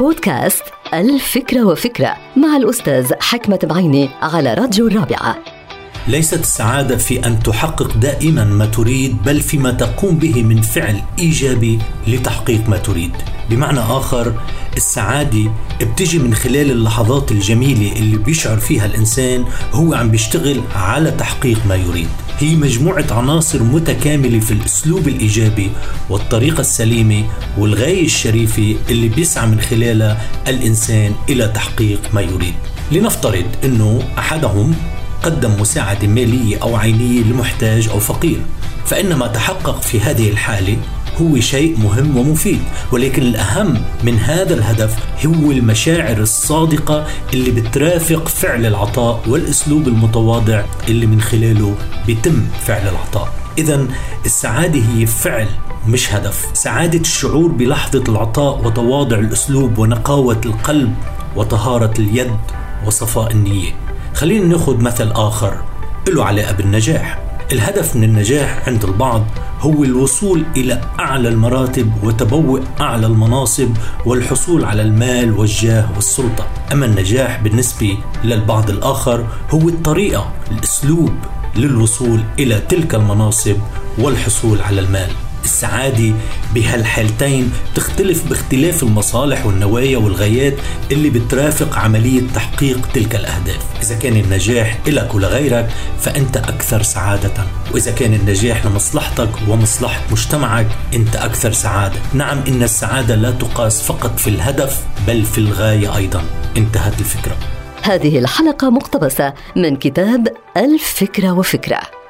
بودكاست الفكرة وفكرة مع الأستاذ حكمة بعيني على راديو الرابعة. ليست السعادة في أن تحقق دائما ما تريد بل فيما تقوم به من فعل إيجابي لتحقيق ما تريد. بمعنى آخر السعادة بتجي من خلال اللحظات الجميلة اللي بيشعر فيها الإنسان هو عم بيشتغل على تحقيق ما يريد. هي مجموعة عناصر متكاملة في الأسلوب الإيجابي والطريقة السليمة والغاية الشريفة اللي بيسعى من خلالها الإنسان إلى تحقيق ما يريد. لنفترض أنه أحدهم قدم مساعدة مالية أو عينية لمحتاج أو فقير فإن ما تحقق في هذه الحالة هو شيء مهم ومفيد ولكن الأهم من هذا الهدف هو المشاعر الصادقة اللي بترافق فعل العطاء والأسلوب المتواضع اللي من خلاله بيتم فعل العطاء. إذا السعادة هي فعل مش هدف. سعادة الشعور بلحظة العطاء وتواضع الأسلوب ونقاوة القلب وطهارة اليد وصفاء النية. خلينا ناخذ مثل آخر له علاقة بالنجاح الهدف من النجاح عند البعض هو الوصول إلى أعلى المراتب وتبوء أعلى المناصب والحصول على المال والجاه والسلطة. أما النجاح بالنسبة للبعض الآخر هو الطريقة الأسلوب للوصول إلى تلك المناصب والحصول على المال. السعادة بهالحالتين تختلف باختلاف المصالح والنوايا والغايات اللي بترافق عملية تحقيق تلك الأهداف. إذا كان النجاح لك ولغيرك فأنت أكثر سعادة. وإذا كان النجاح لمصلحتك ومصلحة مجتمعك أنت أكثر سعادة. نعم إن السعادة لا تقاس فقط في الهدف بل في الغاية أيضا. انتهت الفكرة. هذه الحلقة مقتبسة من كتاب الفكرة وفكرة.